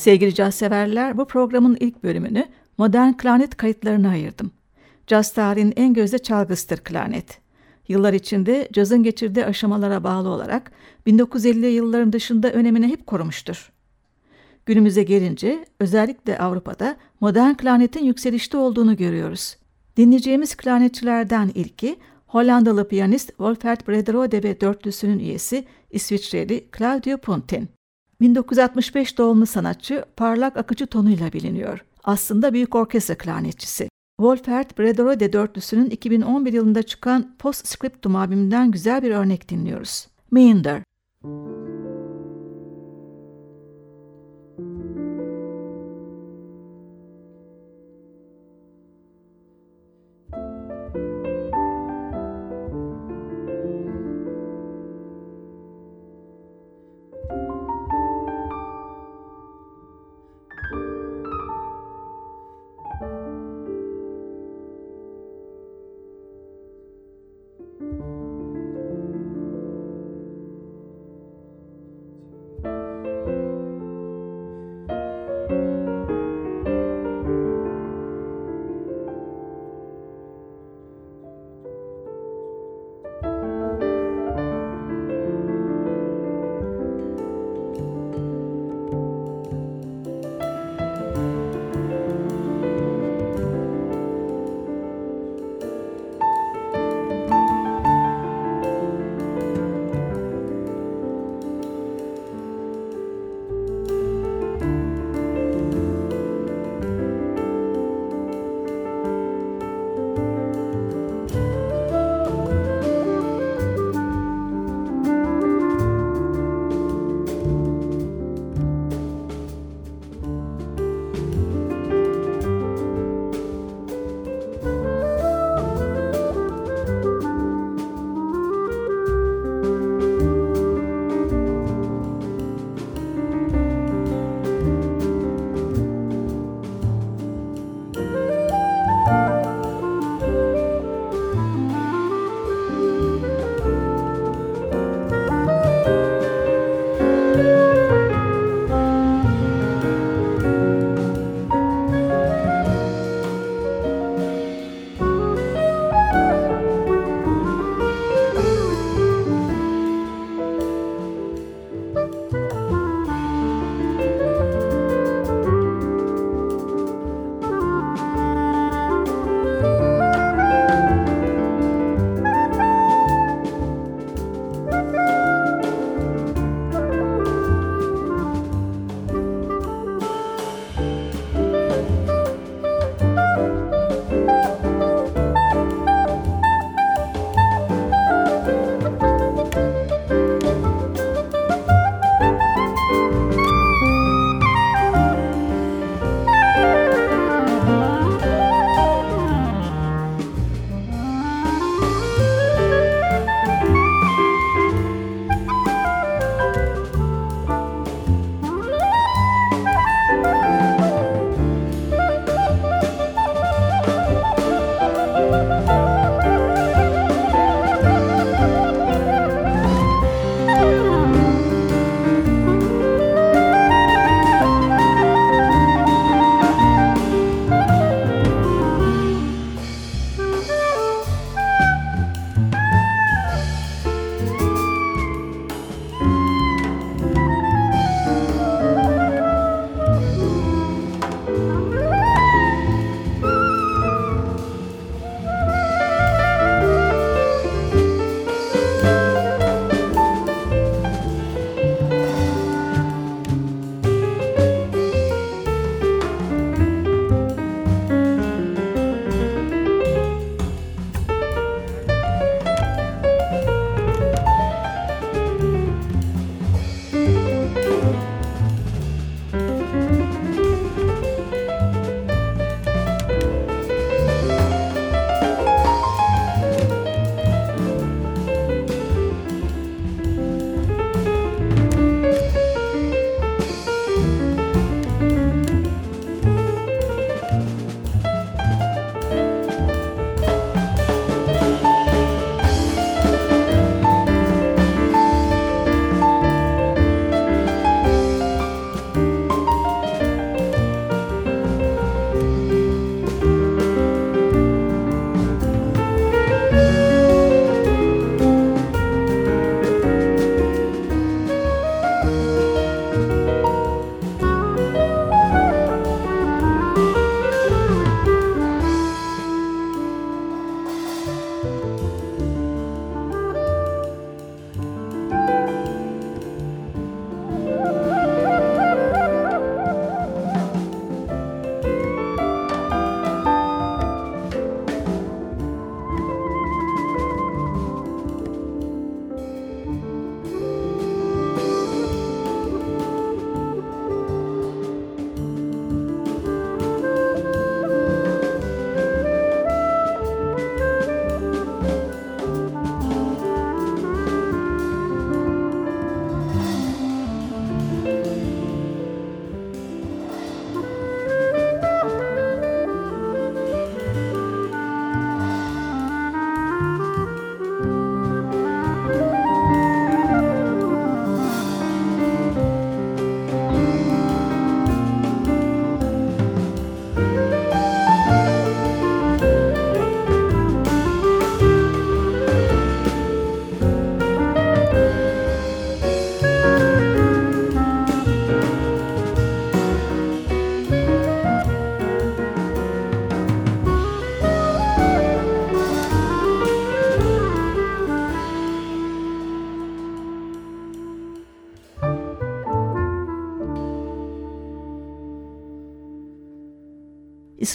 Sevgili caz severler, bu programın ilk bölümünü modern klarnet kayıtlarına ayırdım. Caz tarihinin en gözde çalgısıdır klarnet. Yıllar içinde cazın geçirdiği aşamalara bağlı olarak 1950'li yılların dışında önemini hep korumuştur. Günümüze gelince özellikle Avrupa'da modern klarnetin yükselişte olduğunu görüyoruz. Dinleyeceğimiz klarnetçilerden ilki Hollandalı piyanist Wolfert Brederode ve dörtlüsünün üyesi İsviçreli Claudio Puntin. 1965 doğumlu sanatçı parlak akıcı tonuyla biliniyor. Aslında büyük orkestra klarnetçisi. Wolfert Brederode dörtlüsünün 2011 yılında çıkan Postscriptum albümünden güzel bir örnek dinliyoruz. Meander. Müzik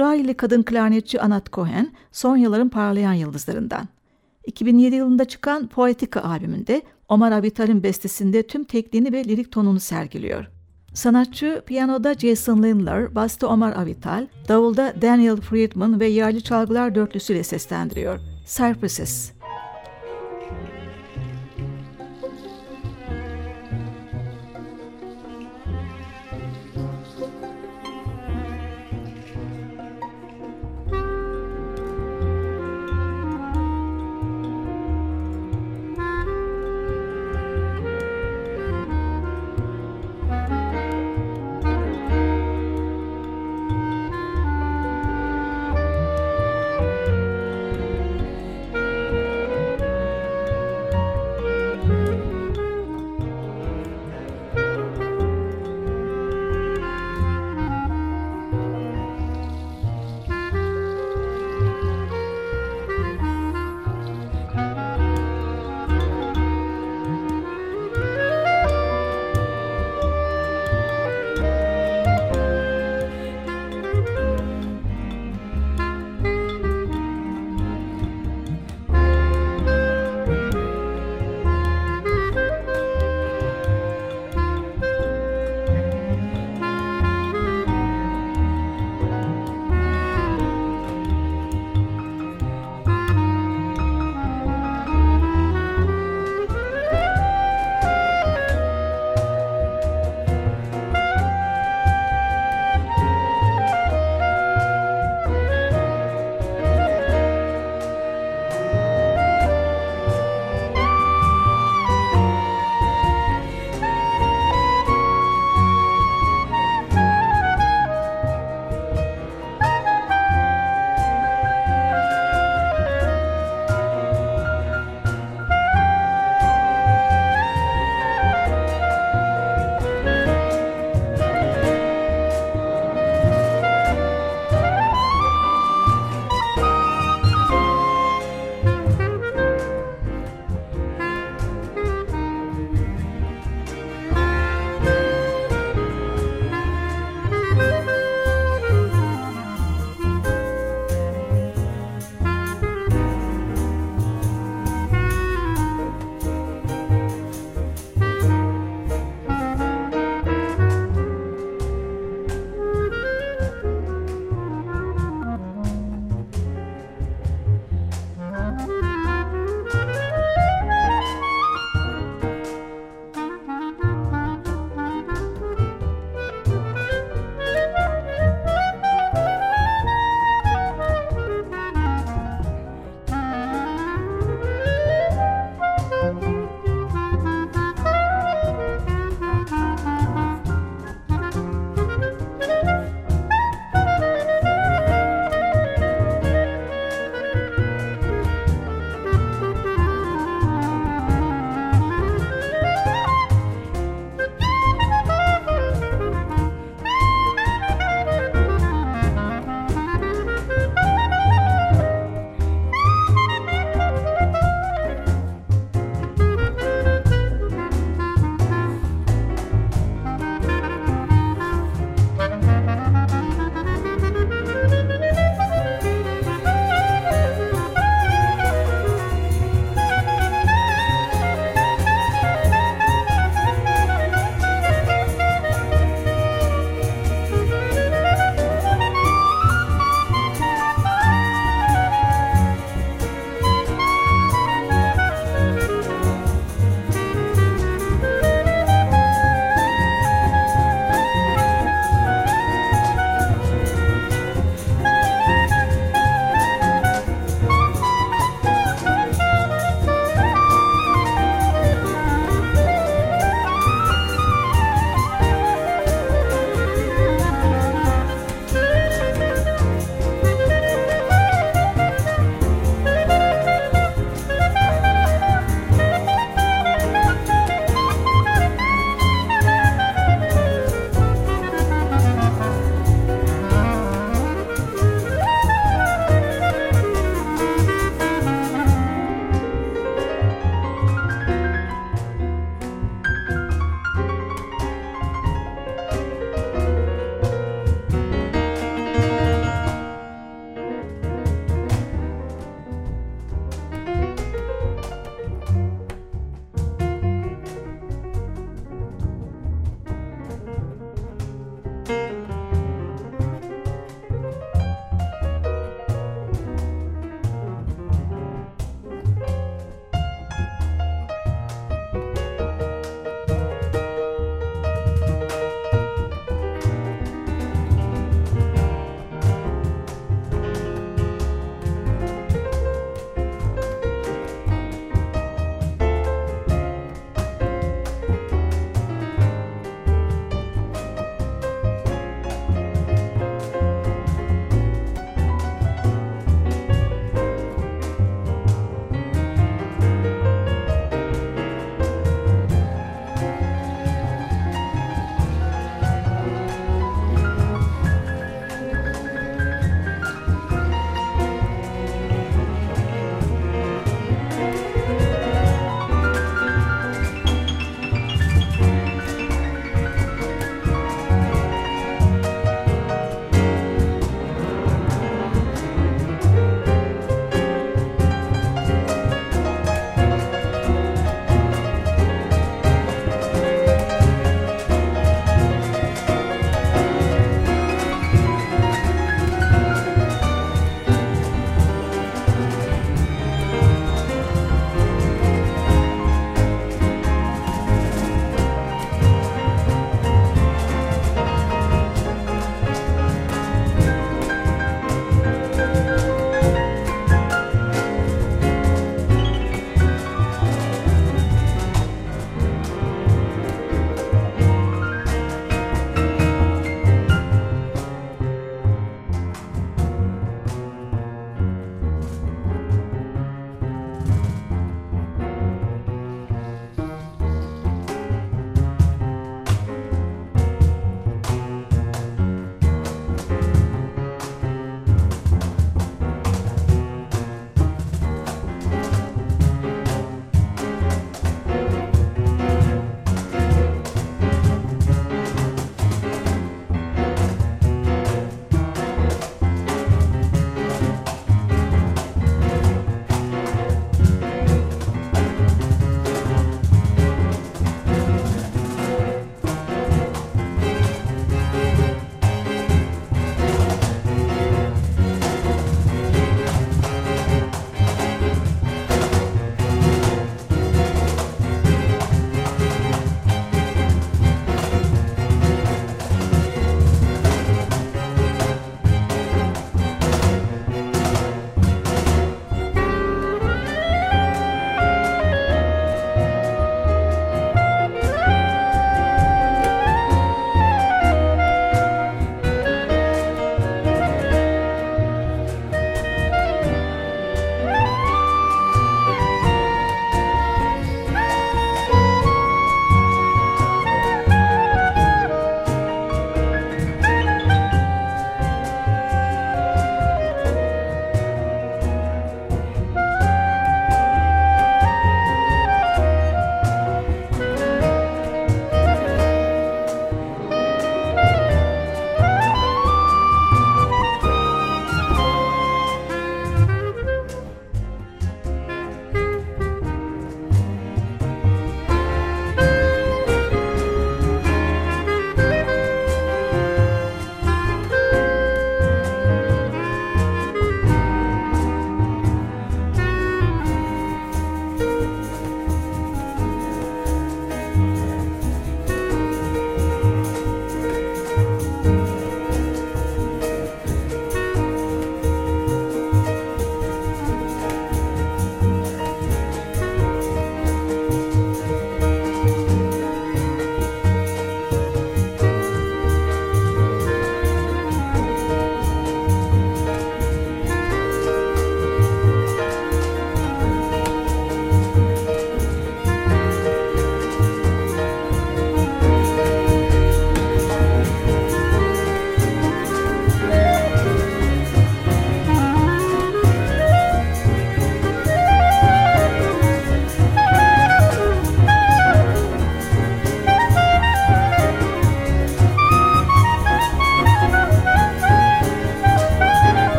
İsrailli kadın klarnetçi Anat Cohen son yılların parlayan yıldızlarından. 2007 yılında çıkan Poetica albümünde Omar Avital'in bestesinde tüm tekniğini ve lirik tonunu sergiliyor. Sanatçı piyanoda Jason Lindler, basta Omar Avital, davulda Daniel Friedman ve yerli çalgılar dörtlüsüyle seslendiriyor. Cypresses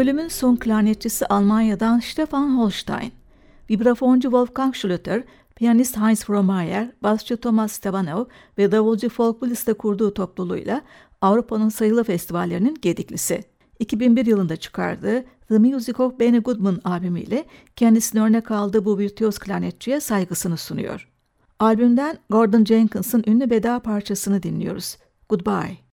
bölümün son klarnetçisi Almanya'dan Stefan Holstein, vibrafoncu Wolfgang Schlüter, piyanist Heinz Frohmayer, basçı Thomas Stevanov ve davulcu Folk Willis'te kurduğu topluluğuyla Avrupa'nın sayılı festivallerinin gediklisi. 2001 yılında çıkardığı The Music of Benny Goodman albümüyle kendisine örnek aldığı bu virtüöz klarnetçiye saygısını sunuyor. Albümden Gordon Jenkins'ın ünlü veda parçasını dinliyoruz. Goodbye.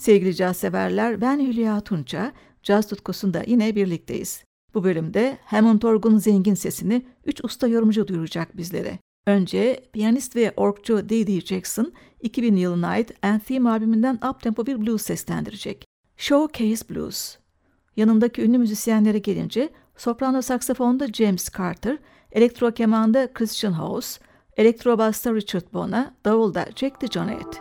Sevgili caz severler, ben Hülya Tunça. Caz tutkusunda yine birlikteyiz. Bu bölümde Hammond Org'un zengin sesini üç usta yorumcu duyuracak bizlere. Önce piyanist ve orkçu D.D. Jackson 2000 yılına ait Anthem albümünden uptempo bir blues seslendirecek. Showcase Blues. Yanındaki ünlü müzisyenlere gelince soprano saksafonda James Carter, elektro kemanda Christian House, elektro basta Richard Bona, davulda Jack DeJohnette.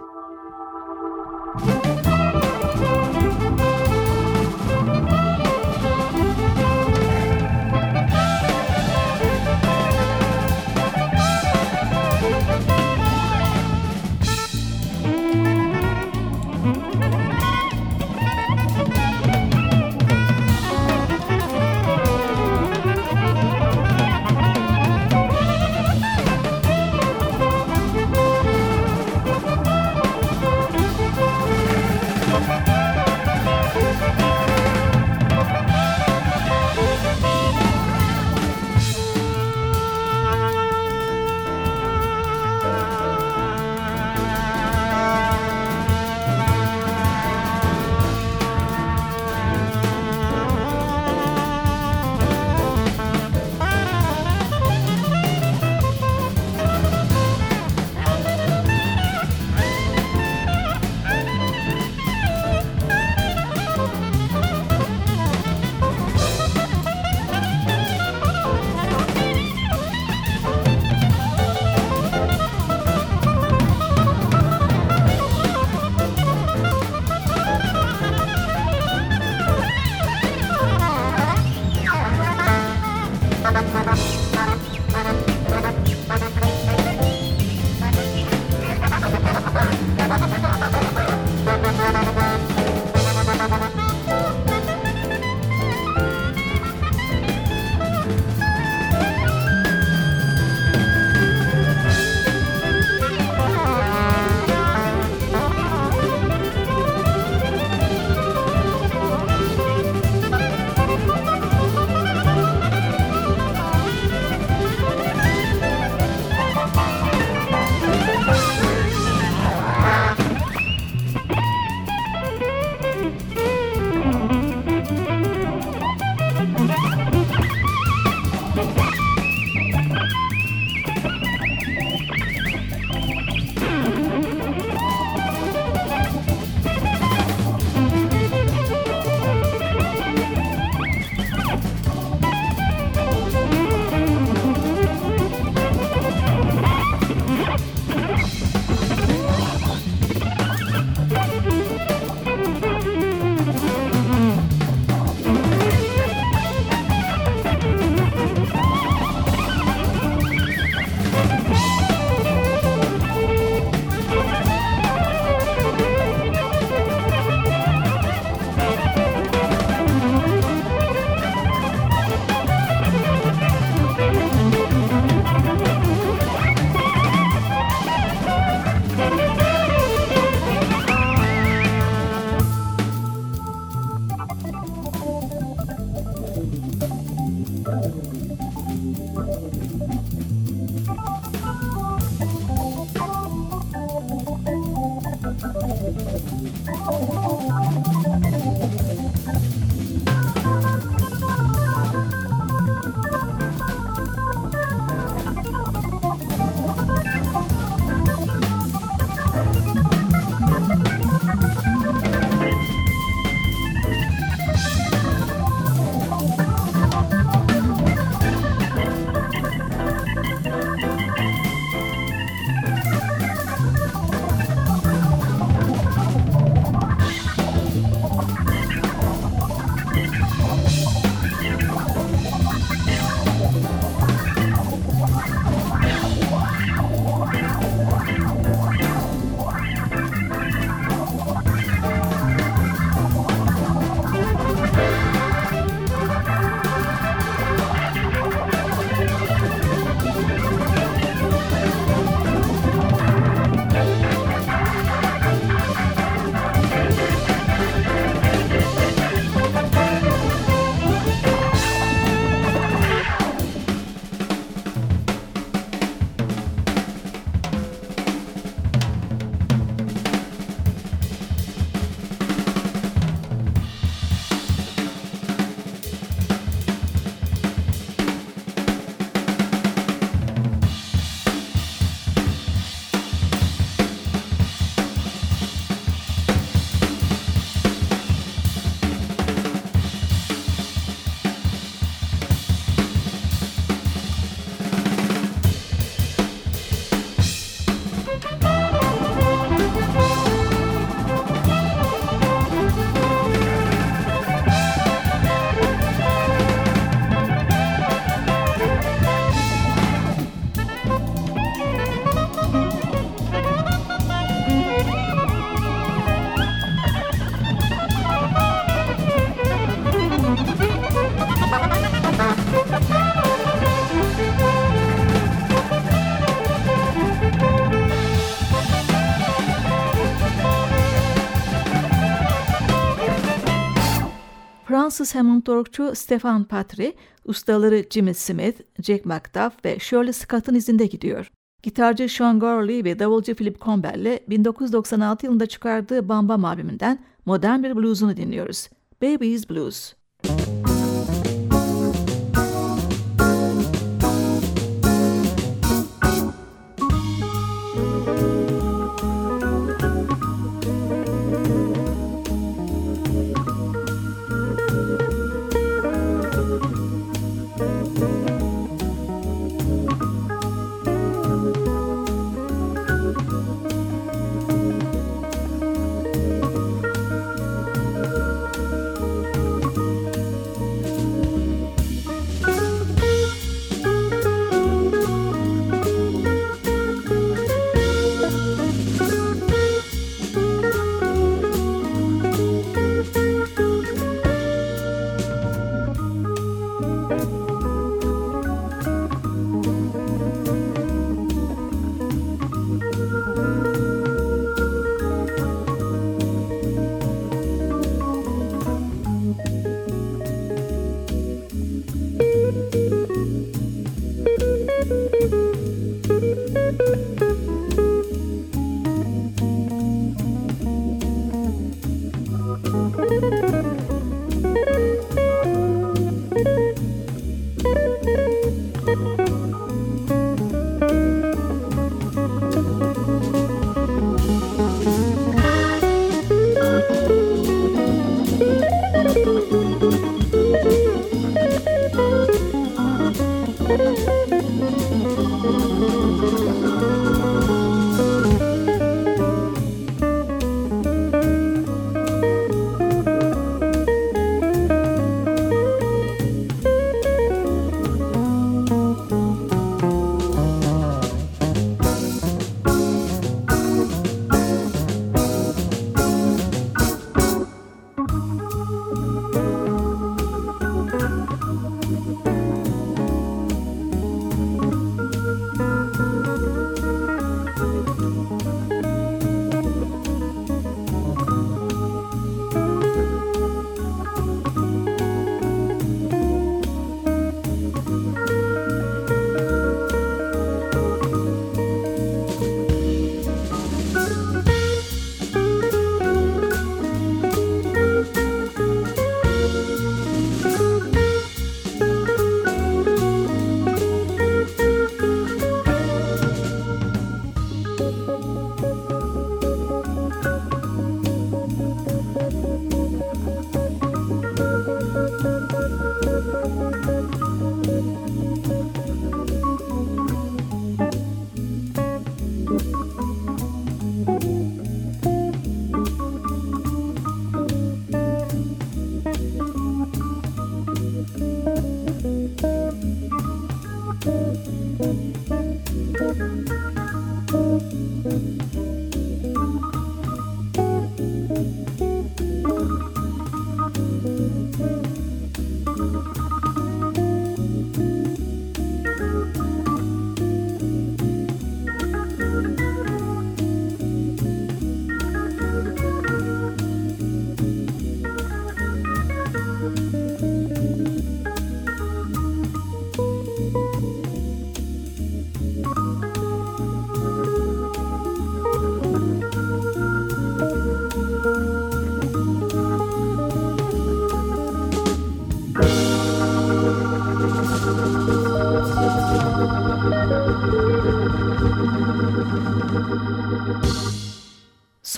Fransız Hammond orgçu Stefan Patry, ustaları Jimmy Smith, Jack McDuff ve Shirley Scott'ın izinde gidiyor. Gitarcı Sean Gorley ve davulcu Philip Campbell'le 1996 yılında çıkardığı Bam Bam albümünden modern bir bluesunu dinliyoruz. Baby's Blues. Müzik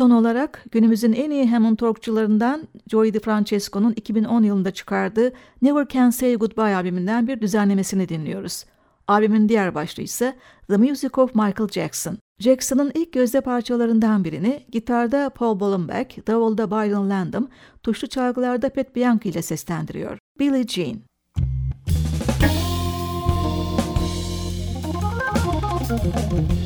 Son olarak günümüzün en iyi Hammond Talkçularından Joey DeFrancesco'nun 2010 yılında çıkardığı Never Can Say Goodbye albümünden bir düzenlemesini dinliyoruz. Albümün diğer başlığı ise The Music of Michael Jackson. Jackson'ın ilk gözde parçalarından birini gitarda Paul Bollenbeck, davulda Byron Landham, tuşlu çalgılarda Pat Bianchi ile seslendiriyor. Billie Jean. Müzik Ben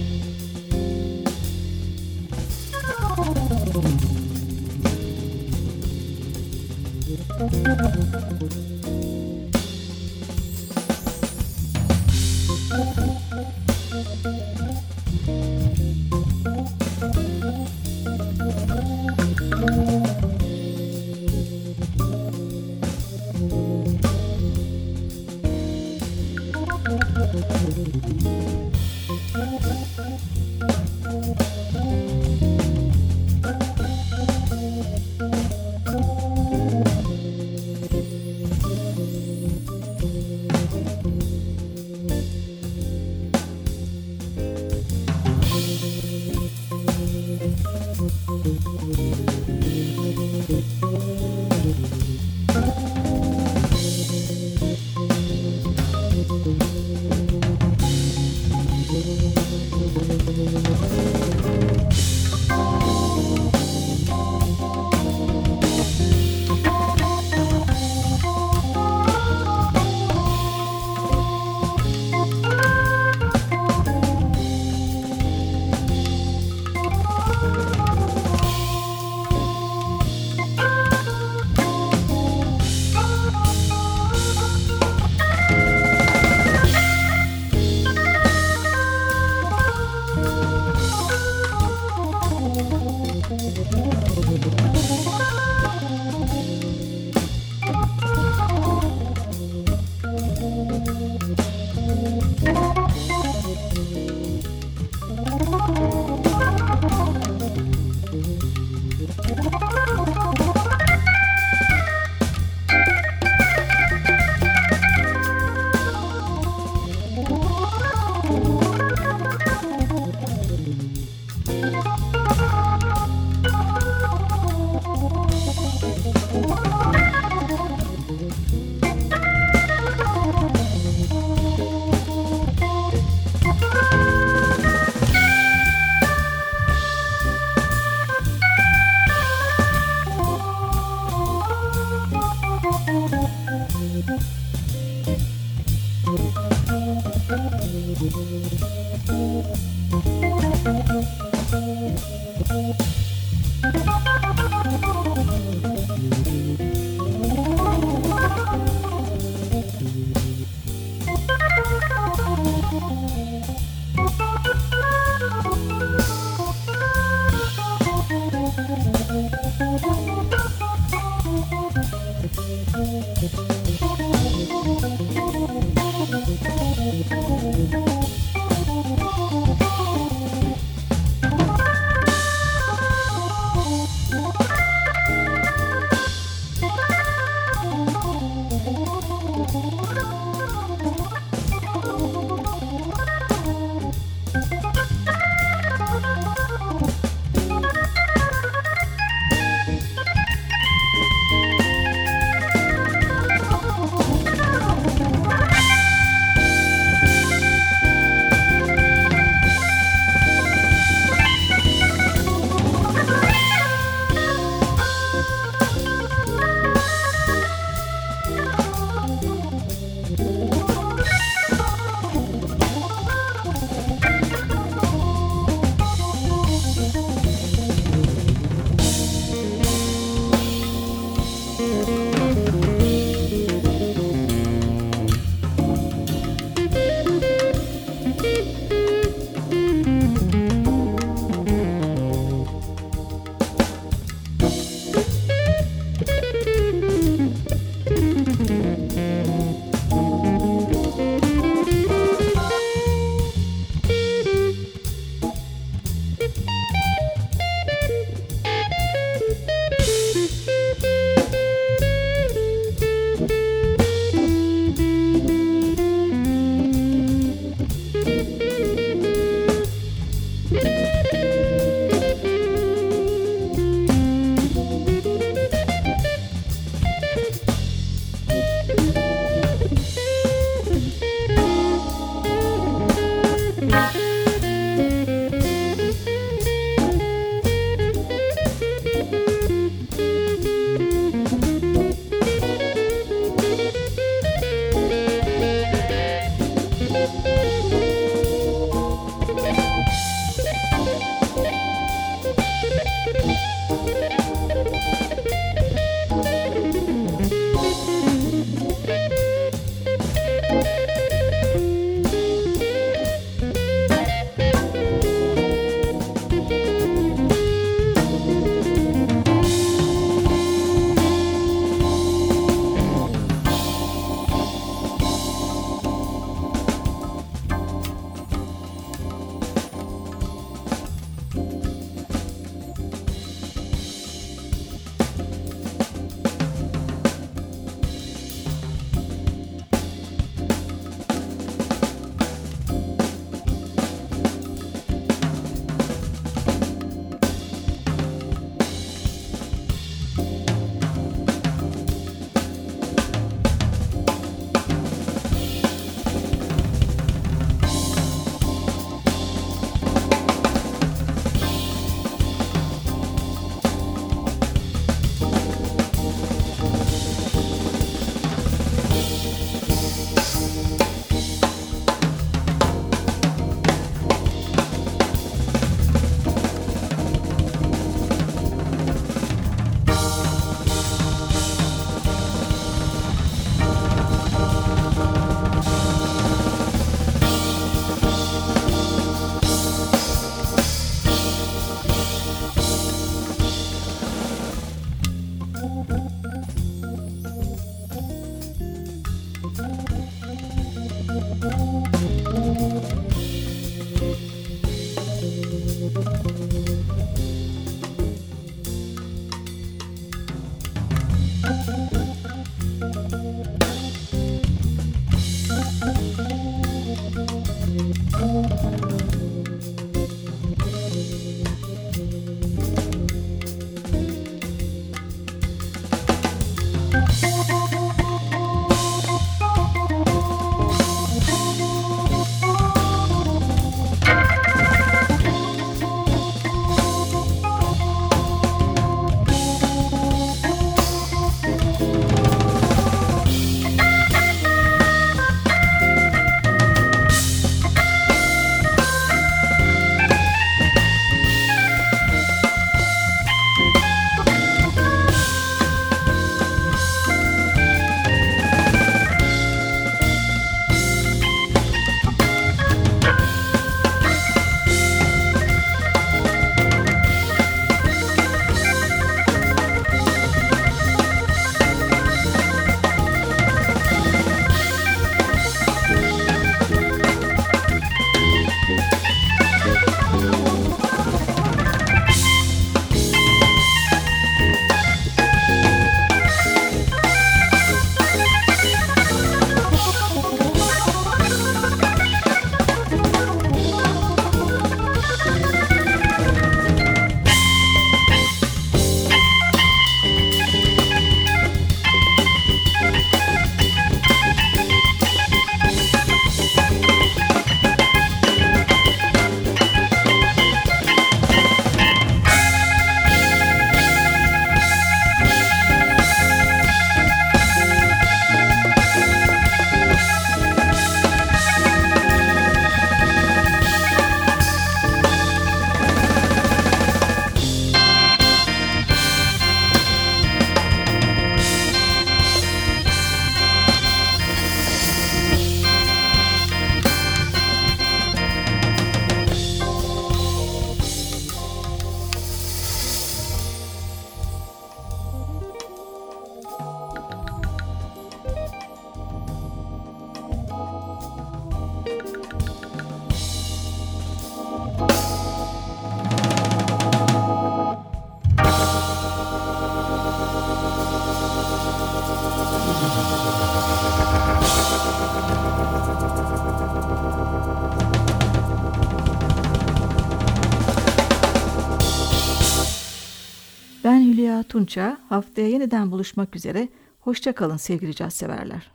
Tunça. Haftaya yeniden buluşmak üzere. Hoşça kalın sevgili caz severler.